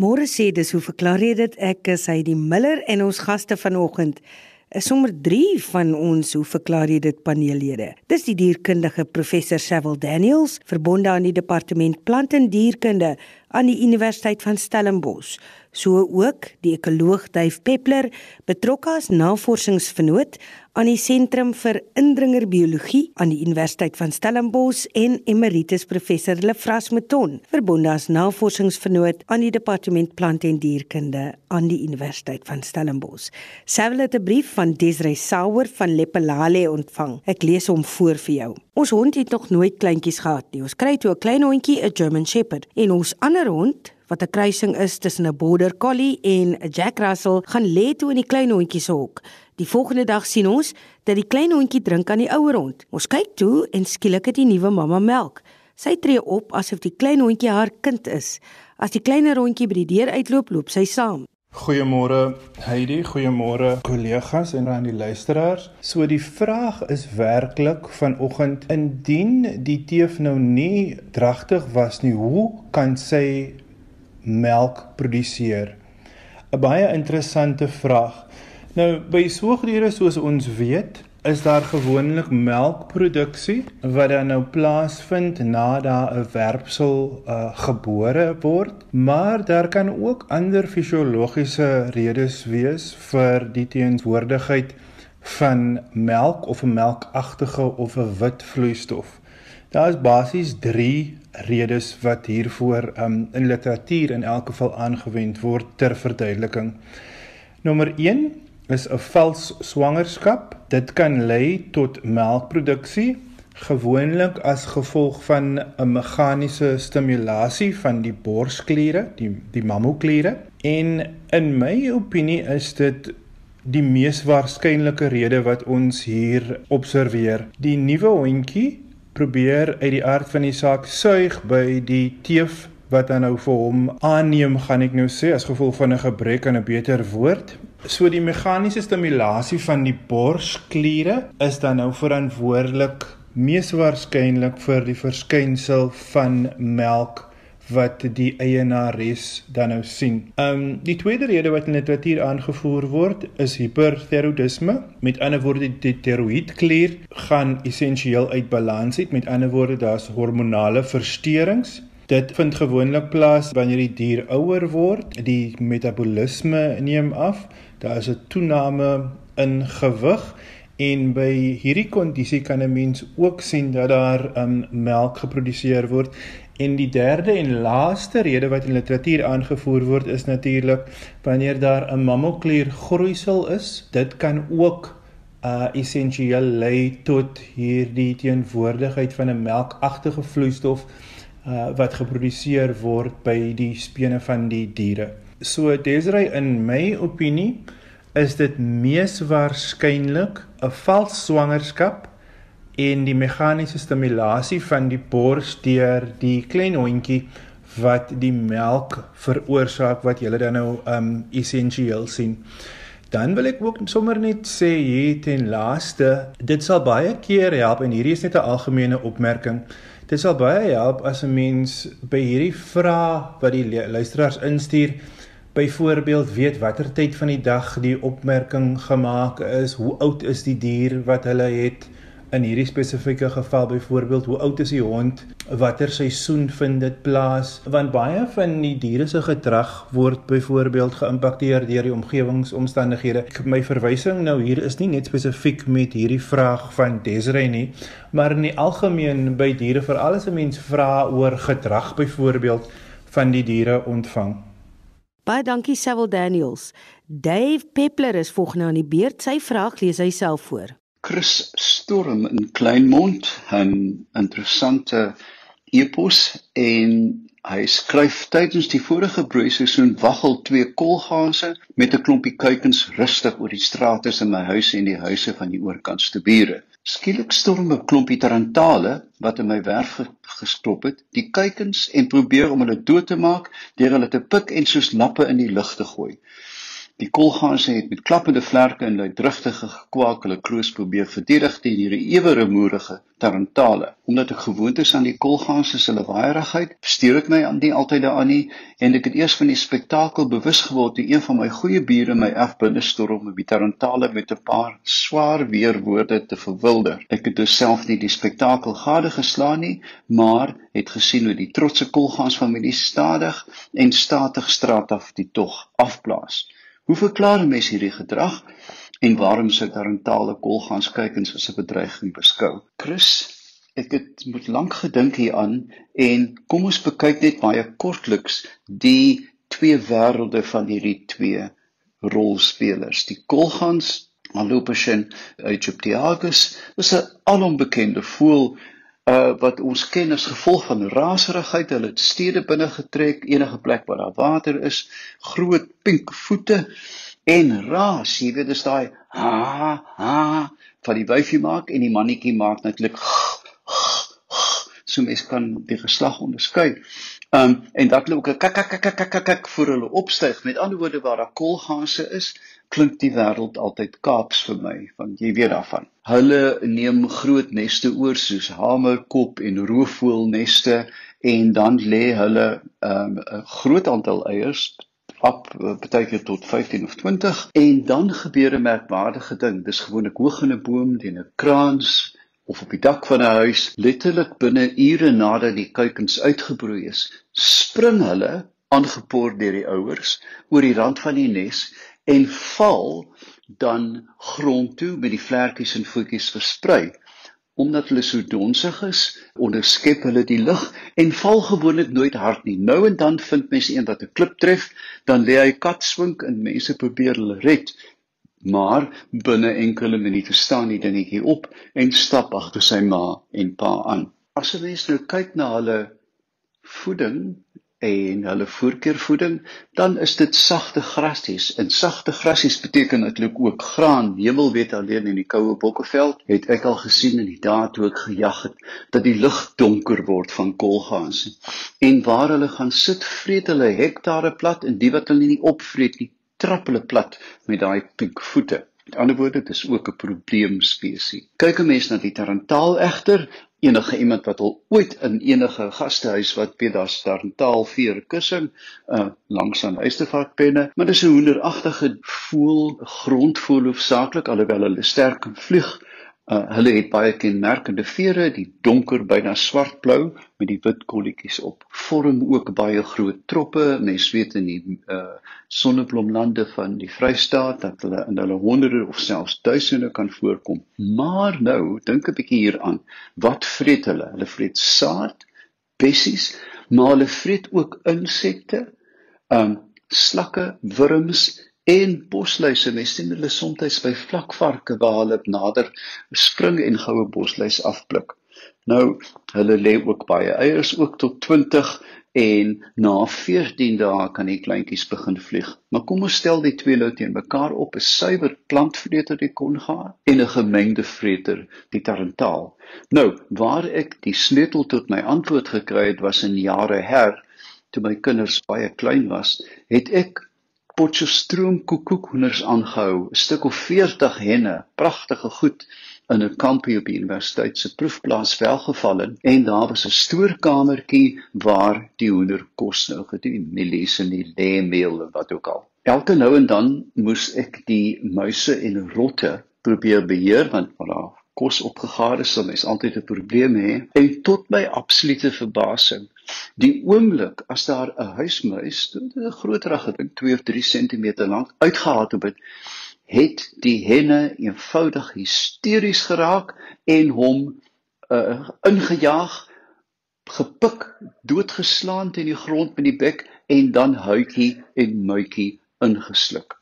Môre sê dis hoe verklaar jy dit ek is hy die Miller en ons gaste vanoggend is sommer 3 van ons hoe verklaar jy dit paneellede. Dis die dierkundige professor Sewil Daniels, verbonde aan die departement plant en dierkunde aan die Universiteit van Stellenbosch so ook die ekoloog Duif Peppler betrokke as navorsingsvernoot aan die Sentrum vir Indringerbiologie aan die Universiteit van Stellenbosch en emeritus professor Lefras Meton verbonde as navorsingsvernoot aan die Departement Plant en Dierkunde aan die Universiteit van Stellenbosch. Sewel het 'n brief van Desrey Sauer van Lepelale ontvang. Ek lees hom voor vir jou. Ons hond het nog nooit kleintjies gehad nie. Ons kry toe 'n klein hondjie, 'n German Shepherd, en ons ander hond wat 'n kruising is tussen 'n border collie en 'n jack russell, gaan lê toe in die klein hondjie se hok. Die volgende dag sien ons dat die klein hondjie drink aan die ouer hond. Ons kyk toe en skielik het die nuwe mamma melk. Sy tree op asof die klein hondjie haar kind is. As die kleiner hondjie by die deur uitloop, loop sy saam. Goeiemôre Heidi, goeiemôre kollegas en aan die luisteraars. So die vraag is werklik vanoggend indien die teef nou nie dragtig was nie, hoe kan sy melk produseer? 'n Baie interessante vraag. Nou by soogdiere soos ons weet, is daar gewoonlik melkproduksie wat dan nou plaasvind na daar 'n werpsel uh, gebore word, maar daar kan ook ander fisiologiese redes wees vir die teenswoordigheid van melk of 'n melkagtige of 'n wit vloeistof. Daar is basies 3 redes wat hiervoor um, in literatuur in elk geval aangewend word ter verduideliking. Nommer 1 is 'n vals swangerskap. Dit kan lei tot melkproduksie gewoonlik as gevolg van 'n meganiese stimulasie van die borskliere, die die mammokliere. En in my opinie is dit die mees waarskynlike rede wat ons hier observeer. Die nuwe hondjie probeer uit die aard van die saak suig by die teef wat dan nou vir hom aanneem gaan ek nou sê as gevolg van 'n gebrek aan 'n beter woord. So die meganiese stimulasie van die borskliere is dan nou verantwoordelik mees waarskynlik vir die verskynsel van melk wat die eienares dan nou sien. Um die tweede rede wat in literatuur aangevoer word is hiperthyroidisme. Met ander woorde die tiroïedklier gaan essensieel uit balans uit. Met ander woorde daar's hormonale versteurings. Dit vind gewoonlik plaas wanneer die dier ouer word, die metabolisme neem af, daar is 'n toename in gewig en by hierdie kondisie kan 'n mens ook sien dat daar um, melk geproduseer word. En die derde en laaste rede wat in literatuur aangevoer word is natuurlik wanneer daar 'n mammoklier groeisel is, dit kan ook uh essensieel lei tot hierdie teenwoordigheid van 'n melkagtige vloeistof uh wat geproduseer word by die spene van die diere. So Desrey in my opinie is dit mees waarskynlik 'n vals swangerskap en die meganiese stimulasie van die bors deur die klein hondjie wat die melk veroorsaak wat julle dan nou um essensieel sien. Dan wil ek ook sommer net sê hier ten laaste, dit sal baie keer help en hierdie is net 'n algemene opmerking. Dit sal baie help as 'n mens by hierdie vrae wat die luisteraars instuur byvoorbeeld weet watter tyd van die dag die opmerking gemaak is, hoe oud is die dier wat hulle het, in hierdie spesifieke geval byvoorbeeld hoe oud is die hond watter seisoen vind dit plaas want baie van die diere se gedrag word byvoorbeeld geïmpakteer deur die omgewingsomstandighede my verwysing nou hier is nie net spesifiek met hierdie vraag van Desrey nie maar in die algemeen by diere veral as 'n mens vra oor gedrag byvoorbeeld van die diere ontvang Baie dankie Sewil Daniels. Dave Peppler is volgende aan die beurt. Sy vraag lees hy self voor. Chris Storm in Kleinmond 'n interessante epos en hy skryf tydens die vorige broeiseisoen waggel twee kolganse met 'n klompie kuikens rustig oor die strate in my huis en die huise van die oorkantste bure. Skielik storm 'n klompie tarantale wat in my werf gestop het, die kuikens en probeer om hulle dood te maak deur hulle te pik en soos lappe in die lug te gooi. Die kolganse het met klappende vlerke en luidruftige gekwaak hulle kroos probeer verdedig teen hierdie ewe remoerige tarantale. Omdat ek gewoond is aan die kolganse se lawaaiigheid, steur ek my aan die altyd daaraan nie en ek het eers van die spektakel bewus geword toe een van my goeie bure my afbinde storm om die tarantale met 'n paar swaar weerwoorde te verwilder. Ek het dus self nie die spektakel gade geslaan nie, maar het gesien hoe die trotse kolgansfamilie stadig en statig straat af die tog afblaas. Hoe verklaar 'n mens hierdie gedrag en waarom sou tarantale kolgans kykens as 'n bedreiging beskou? Chris, ek het moet lank gedink hieraan en kom ons bekyk net baie kortliks die twee wêrelde van hierdie twee rolspelers. Die kolgans Alopeshen Egyptiagus is 'n alombekende voël uh wat ons ken as gevolg van raserigheid, hulle het stede binne getrek, enige plek waar daar water is, groot pink voete en ras, jy weet dis daai ha ha van die wyfie maak en die mannetjie maak natuurlik so mens kan die geslag onderskei. Um en dat hulle ook 'n kak kak kak kak kak voor hulle opstyg. Met ander woorde waar daar koolgase is, klink die wêreld altyd Kaaps vir my, want jy weet daarvan. Hulle neem groot neste oor soos hamerkop en roofvoëlneste en dan lê hulle 'n um, groot aantal eiers op baie keer tot 15 of 20 en dan gebeur 'n merkwaardige ding. Dis gewoonlik hoog in 'n boom teen 'n kraans of op die dak van 'n huis, letterlik binne ure nadat die kuikens uitgebroei is, spring hulle aangepoor deur die ouers oor die rand van die nes en val dan grond toe met die vlekkies en voetjies versprei. Omdat hulle so donsig is, onderskep hulle die lug en val gewoonlik nooit hard nie. Nou en dan vind mense een wat 'n klip tref, dan lê hy kat swink en mense probeer hulle red. Maar binne enkele minute staan die dingetjie op en stap agter sy ma en pa aan. As 'n mens nou kyk na hulle voeding en hulle voorkeurvoeding, dan is dit sagte grasies. En sagte grasies beteken eintlik ook graan. Hemel weet alleen in die koue bokkeveld het ek al gesien in die dae toe ek gejag het dat die lug donker word van kolgaans. En waar hulle gaan sit, vreet hulle hektare plat en die wat hulle nie opvreet nie, trap hulle plat met daai pink voete. Met ander woorde, dit is ook 'n probleemspesie. Kyk 'n mens na die tarantaal egter, enige iemand wat al ooit in enige gastehuis wat weet daar's tarantaal veer kussing uh langs aan uistervarkpenne, maar dis 'n hoenderagtige voel, grondvoel hoofsaaklik alhoewel hulle sterk kan vlieg. Uh, hulle het baie kenmerkende vere, die donker byna swartblou met die wit kolletjies op. Vorm ook baie groot troppe. Mens weet in die uh sonneblomlande van die Vrystaat dat hulle in hulle honderde of selfs duisende kan voorkom. Maar nou, dink 'n bietjie hieraan. Wat vreet hulle? Hulle vreet saad, bessies, maar hulle vreet ook insekte, um slakke, wurms en bosluise mens sien hulle soms by vlakvarke waar hulle nader spring en goue bosluis afpluk. Nou hulle lê ook baie eiers ook tot 20 en na 14 dae kan die kleintjies begin vlieg. Maar kom ons stel die twee nou teen mekaar op, 'n suiwer plantvreter die konga en 'n gemengde vreter die tarantaal. Nou, waar ek die sleutel tot my antwoord gekry het was in jare her toe my kinders baie klein was, het ek Potchefstroom koekoekhoenders aangehou, 'n stuk of 40 henne, pragtige goed in 'n kampie op die universiteit se proefplaas welgeval in en daar was 'n stoorkamertjie waar die hoender kos nou gedoen, mielies en die leemeel en wat ook al. Elke nou en dan moes ek die muise en rotte probeer beheer want voilà, kos opgegaar is, sal mens altyd 'n probleem hê. En tot my absolute verbasing, die oomblik as daar 'n huismuis, 'n groterige ding, 2 of 3 cm lank, uitgehaal het, het die henne eenvoudig hysteries geraak en hom uh, ingejaag, gepik, doodgeslaan teen die grond met die bek en dan huitjie en muitjie ingesluk.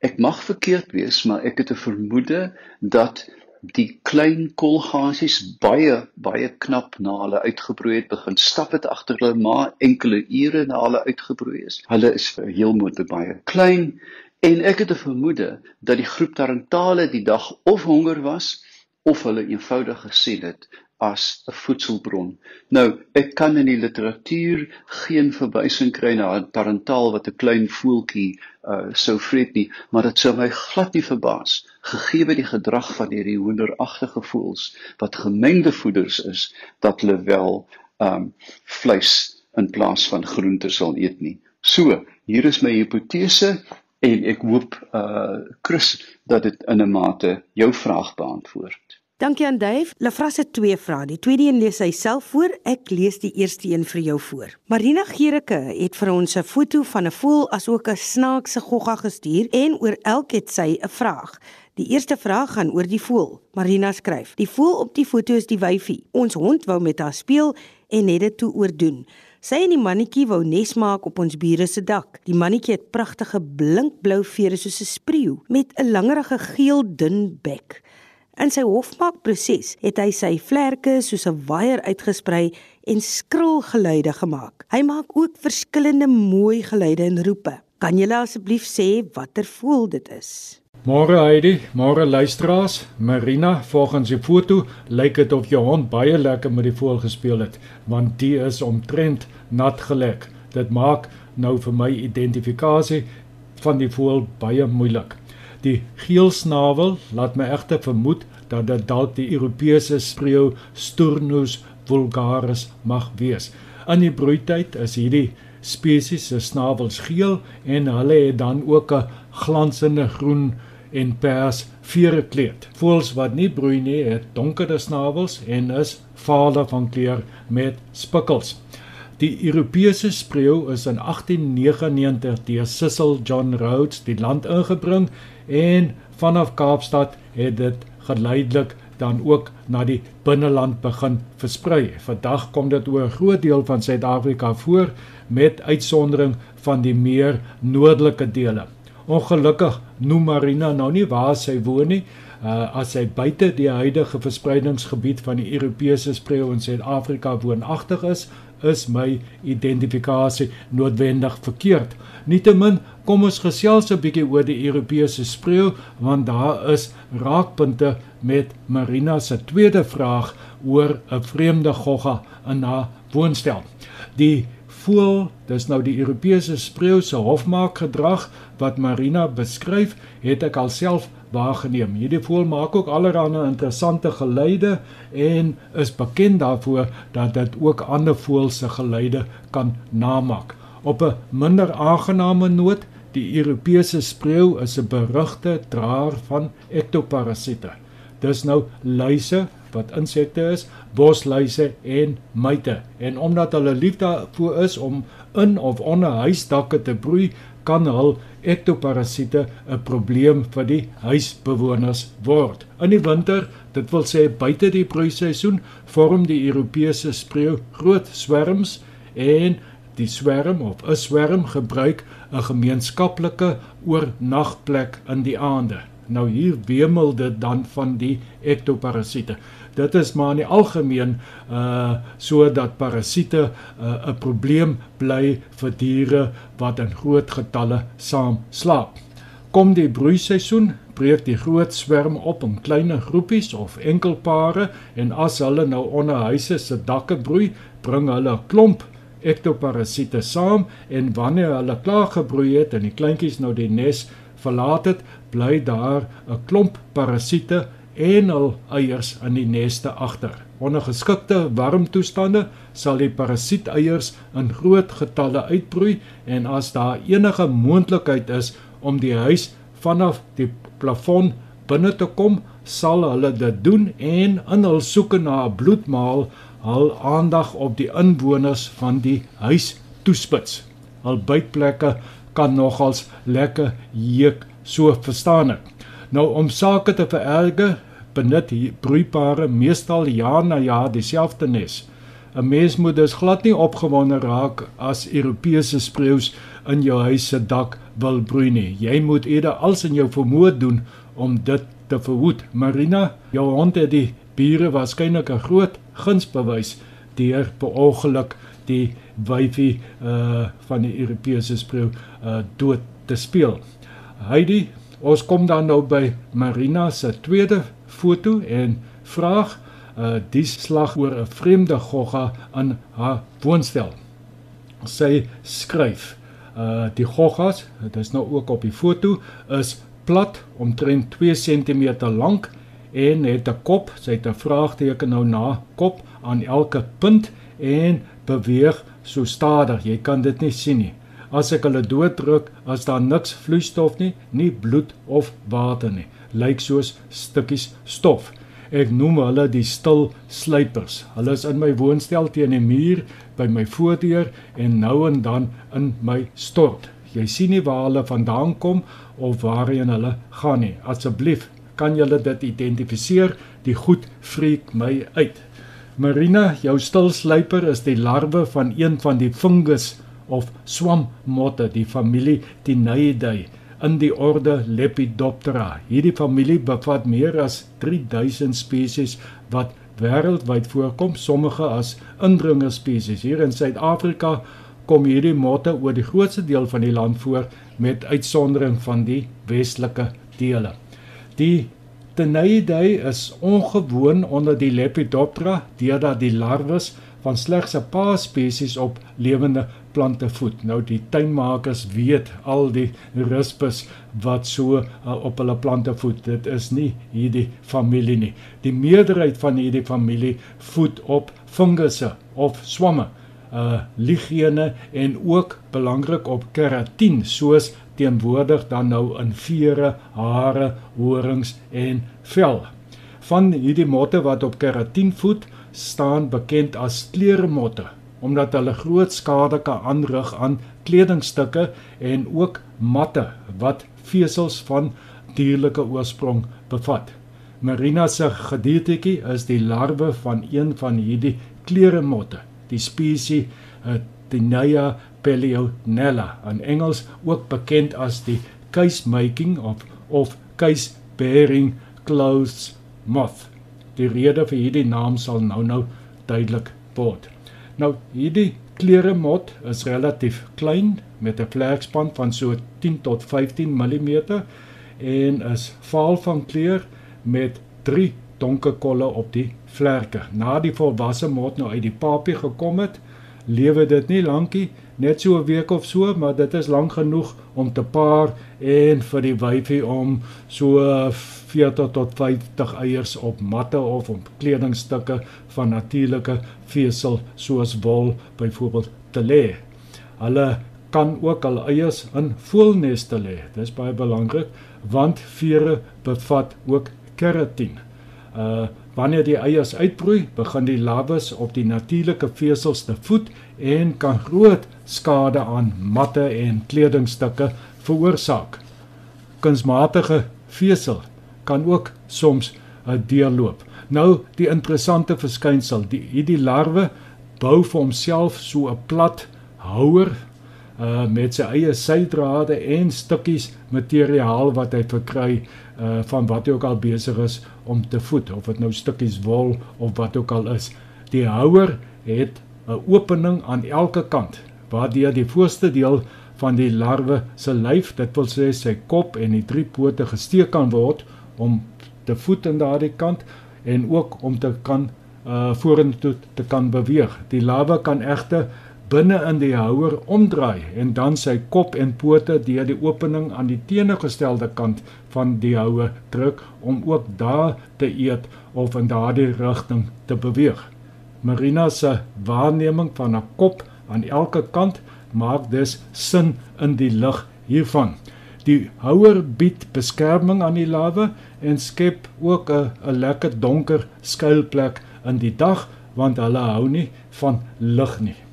Ek mag verkeerd wees, maar ek het 'n vermoede dat die klein kolgasies baie baie knap na hulle uitgebroei het begin stap het agter hulle ma enkele ure na hulle uitgebroei is. Hulle is heel moontlik baie klein en ek het 'n vermoede dat die groep tarantale die dag of honger was of hulle eenvoudig gesien het as 'n voedselbron. Nou, ek kan in die literatuur geen verwysing kry na 'n tarantaal wat 'n klein voeltjie uh sou vreet nie, maar dit sou my glad nie verbaas gegee die gedrag van hierdie hoenderagtige voëls wat gemengde voeders is dat hulle wel um vleis in plaas van groente sal eet nie. So, hier is my hipotese en ek hoop uh Chris dat dit in 'n mate jou vraag beantwoord. Dankie aan Dave. Lafras het twee vrae. Die tweede een lees hy self voor. Ek lees die eerste een vir jou voor. Marina Gericke het vir ons 'n foto van 'n voël asook 'n snaakse gogga gestuur en oor elk het sy 'n vraag. Die eerste vraag gaan oor die voël. Marina skryf: "Die voël op die foto is die wyfie. Ons hond wou met haar speel en het dit toe oordoen. Sy en die mannetjie wou nes maak op ons bure se dak. Die mannetjie het pragtige blinkblou vere soos 'n spreeu met 'n langerige geel dun bek." In sy hofmaakproses het hy sy vlerke soos 'n waier uitgesprei en skril geluide gemaak. Hy maak ook verskillende mooi geluide en roepe. Kan jy asseblief sê watter voël dit is? Môre Heidi, môre luisteraars. Marina, volgens die foto lyk dit of jou hond baie lekker met die voël gespeel het, want die is omtrent nat gelek. Dit maak nou vir my identifikasie van die voël baie moeilik. Die geel snavel laat my egter vermoed dat dit dalk die Europese spreeu Sturnus vulgaris mag wees. In die broeityd is hierdie spesies se snavels geel en hulle het dan ook 'n glansende groen en pers verekleed. Voëls wat nie broei nie, het donkerder snavels en is valer van kleur met spikkels. Die Europese spreeu is in 1899 deur Cecil John Rhodes die land ingebring en vanaf Kaapstad het dit geleidelik dan ook na die binneland begin versprei. Vandag kom dit oor 'n groot deel van Suid-Afrika voor met uitsondering van die meer noordelike dele. Ongelukkig noem Marina nou nie waar sy woon nie. Uh, as sy buite die huidige verspreidingsgebied van die Europese spreeu in Suid-Afrika woonagtig is, is my identifikasie noodwendig verkeerd. Nietemin kom ons gesels 'n bietjie oor die Europese spreeu want daar is raakpunte met Marina se tweede vraag oor 'n vreemde gogga in haar woonstel. Die voel, dis nou die Europese spreeu se hofmaakgedrag wat Marina beskryf, het ek alself waargeneem. Hierdie voël maak ook allerlei interessante geluide en is bekend daarvoor dat dit ook ander voëls se geluide kan namaak. Op 'n minder aangename noot, die Europese spreeu is 'n berugte draer van ektoparasiete. Dis nou luise wat insekte is, bosluise en myte. En omdat hulle lief daarvoor is om in of onder huisdakke te broei, kan hul ektoparasiete 'n probleem vir die huisbewoners word. In die winter, dit wil sê buite die broeiseisoen, vorm die Europese spreeu groot swerms en die swerm of 'n swerm gebruik 'n gemeenskaplike oornagplek in die aande. Nou hier wemel dit dan van die ektoparasiete dit is maar in die algemeen uh sodat parasiete uh 'n probleem bly vir diere wat in groot getalle saam slaap. Kom die broeiseisoen, breek die groot swerm op in kleiner groepies of enkelpare en as hulle nou onder huise se dakke broei, bring hulle 'n klomp ektoparasiete saam en wanneer hulle klaar gebroei het en die kleintjies nou die nes verlaat het, bly daar 'n klomp parasiete en hul eiers in die neste agter. Onder geskikte warm toestande sal die parasieteiers in groot getalle uitbroei en as daar enige moontlikheid is om die huis vanaf die plafon binne te kom, sal hulle dit doen en in hul soeke na 'n bloedmaal hul aandag op die inwoners van die huis toespits. Hul bytplekke kan nogals lekker jeuk, so verstaan ek. Nou om sake te vererger, benut hier broeipare meestal jaar na jaar dieselfde nes. 'n Mens moet dus glad nie opgewonde raak as Europese spreeus in jou huis se dak wil broei nie. Jy moet eerder alles in jou vermoë doen om dit te verhoed. Marina, jou hond het die bure waarskynlik 'n groot guns bewys deur per ongeluk die wyfie uh van die Europese spreeu uh dood te speel. Heidi, Ons kom dan nou by Marina se tweede foto en vraag uh die slag oor 'n vreemde gogga in haar woonstel. Sy skryf uh die goggas, dit is nou ook op die foto, is plat omtrent 2 cm lank en het 'n kop, sy het 'n vraagteken nou na kop aan elke punt en beweeg so stadig. Jy kan dit nie sien nie. As ek hulle dooddruk, as daar niks vloeistof nie, nie bloed of water nie, lyk soos stukkies stof. Ek noem hulle die stil sluipers. Hulle is in my woonstel teen die muur by my voordeur en nou en dan in my stort. Jy sien nie waar hulle vandaan kom of waarheen hulle gaan nie. Asseblief, kan julle dit identifiseer? Die goed freak my uit. Marina, jou stil sluiper is die larwe van een van die fungus of swammotte, die familie Tineidae in die orde Lepidoptera. Hierdie familie bevat meer as 3000 spesies wat wêreldwyd voorkom, sommige as indringer spesies. Hier in Suid-Afrika kom hierdie motte oor die grootste deel van die land voor met uitsondering van die westelike dele. Die Teneidae is ongewoon onder die Lepidoptera deurdat die larwes van slegs 'n paar spesies op lewende plante voed. Nou die tuinmakers weet al die rispus wat so uh, op hulle plante voed. Dit is nie hierdie familie nie. Die meerderheid van hierdie familie voed op fungusse of swamme, uh ligene en ook belangrik op keratin soos teenwoordig dan nou in vere, hare, horings en vel. Van hierdie motte wat op keratin voed, staan bekend as kleremotte omdat hulle groot skade kan aanrig aan kledingstukke en ook matte wat vesels van dierlike oorsprong bevat. Marina se gediertjie is die larwe van een van hierdie kleremotte, die spesies Tinea peleonella, in Engels ook bekend as die case making of of case bearing clothes moth. Die rede vir hierdie naam sal nou-nou duidelik word. Nou hierdie kleremot is relatief klein met 'n vlerkspan van so 10 tot 15 mm en is vaal van kleur met 3 donker kolle op die vlerke. Na die volwasse mot nou uit die papie gekom het, lewe dit nie lankie, net so 'n week of so, maar dit is lank genoeg om te paar en vir die wyfie om so 40 tot 50 eiers op matte of op kledingstukke van natuurlike vesel soos wol byvoorbeeld te lê. Hulle kan ook al eiers in voelneste lê. Dis baie belangrik want vere bevat ook keratin. Uh wanneer die eiers uitbroei, begin die larwes op die natuurlike vesels te voed en kan groot skade aan matte en kledingstukke veroorsaak. Kunsmatige vesel kan ook soms 'n deurloop. Nou die interessante verskynsel, die hierdie larwe bou vir homself so 'n plat houer uh met sy eie sydrade en stukkies materiaal wat hy verkry uh van wat hy ook al besig is om te voed of dit nou stukkies wol of wat ook al is. Die houer het 'n opening aan elke kant waardeur die voorste deel van die larwe se lyf, dit wil sê sy kop en die drie pote gesteek kan word om te voet aan daardie kant en ook om te kan uh vorentoe te kan beweeg. Die larwe kan egter binne in die houer omdraai en dan sy kop en pote deur die opening aan die teenoorgestelde kant van die houer druk om ook daar te eet of in daardie rigting te beweeg. Marina se waarneming van 'n kop aan elke kant maak dus sin in die lig hiervan. Die houer bied beskerming aan die larwe en skep ook 'n 'n lekker donker skuilplek in die dag want hulle hou nie van lig nie.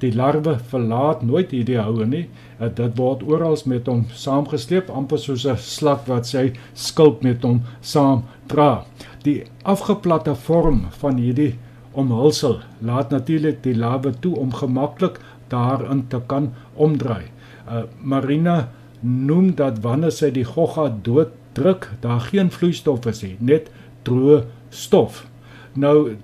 Die larwe verlaat nooit hierdie houer nie. Dit word oral met hom saamgesleep amper soos 'n slak wat sy skulp met hom saam dra. Die afgeplatte vorm van hierdie omhulsel laat natuurlik die larwe toe om gemaklik daarin te kan omdraai. Uh, Marina noem dat wanneer sy die gogga dooddruk, daar geen vloeistof is nie, net droë stof. Nou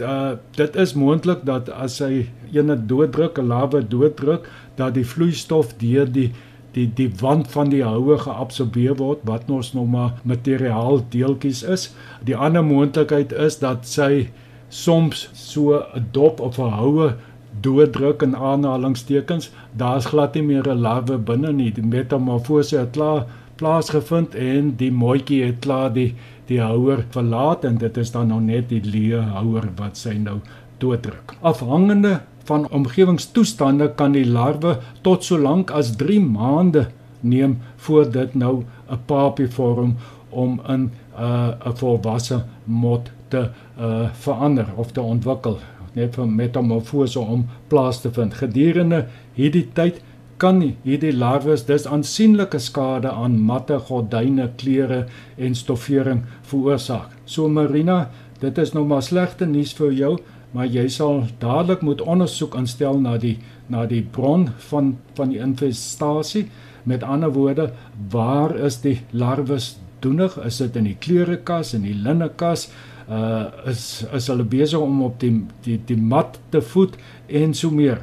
uh, dit is moontlik dat as hy ene dooddruk, 'n larwe dooddruk, dat die vloeistof deur die die die wand van die houe geabsorbeer word wat ons nog maar materiaal deeltjies is. Die ander moontlikheid is dat sy soms so 'n dop of 'n houe dooddruk in aanhalingstekens. Daar's glad nie meer 'n larwe binne nie. Die metamorfose het klaar plaasgevind en die moetjie het klaar die die houer verlaat en dit is dan nou net die leë houer wat sy nou dooddruk. Afhangende van omgewingstoestande kan die larwe tot so lank as 3 maande neem voor dit nou 'n papie vorm om in 'n uh, 'n volwasse mot te uh, verander of te ontwikkel net vir metamorfose om plaas te vind gedurende hierdie tyd kan hierdie larwes dus aansienlike skade aan matte, gordyne, klere en stoffering veroorsaak. So Marina, dit is nou maar slegte nuus vir jou, maar jy sal dadelik moet ondersoek instel na die na die bron van van die infestasie. Met ander woorde, waar is die larwes doenig? Is dit in die klerekas en die linnekas? Uh is is hulle besig om op die die die mat te voed en so meer.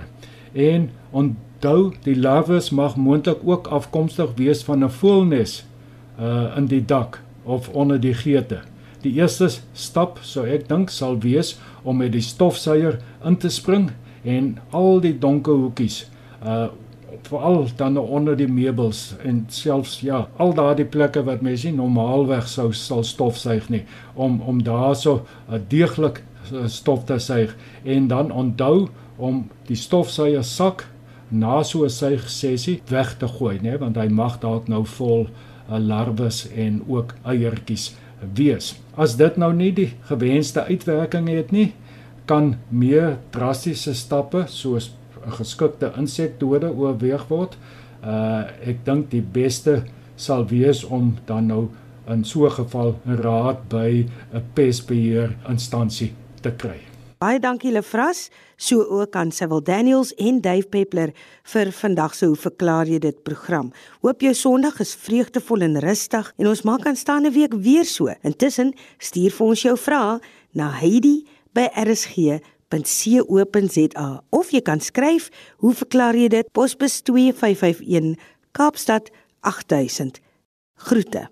En onthou, die larwes mag moontlik ook afkomstig wees van 'n voëlnes uh in die dak of onder die geete. Die eerste stap, sou ek dink, sal wees om met die stofsuier in te spring en al die donker hoekies uh veral dan onder die meubels en selfs ja, al daardie plekke wat mense nie normaalweg sou sal stofsuig nie om om daarso 'n uh, deeglik uh, stof te suig en dan onthou om die stofsuier sak na so 'n suig sessie weg te gooi, né, want hy mag dalk nou vol uh, larwes en ook eiertjies wees. As dit nou nie die gewenste uitwerking het nie, kan meer drastiese stappe soos 'n geskikte insekdode oorweeg word. Uh ek dink die beste sal wees om dan nou in so 'n geval raad by 'n pestbeheer instansie te kry. Baie dankie Lefras, so ook aan Sewil Daniels en Dave Peppler vir vandag se hoe verklaar jy dit program. Hoop jou Sondag is vreugdevol en rustig en ons maak aanstaande week weer so. Intussen stuur vir ons jou vrae na heidi@rsg.co.za of jy kan skryf hoe verklaar jy dit posbus 2551 Kaapstad 8000. Groete.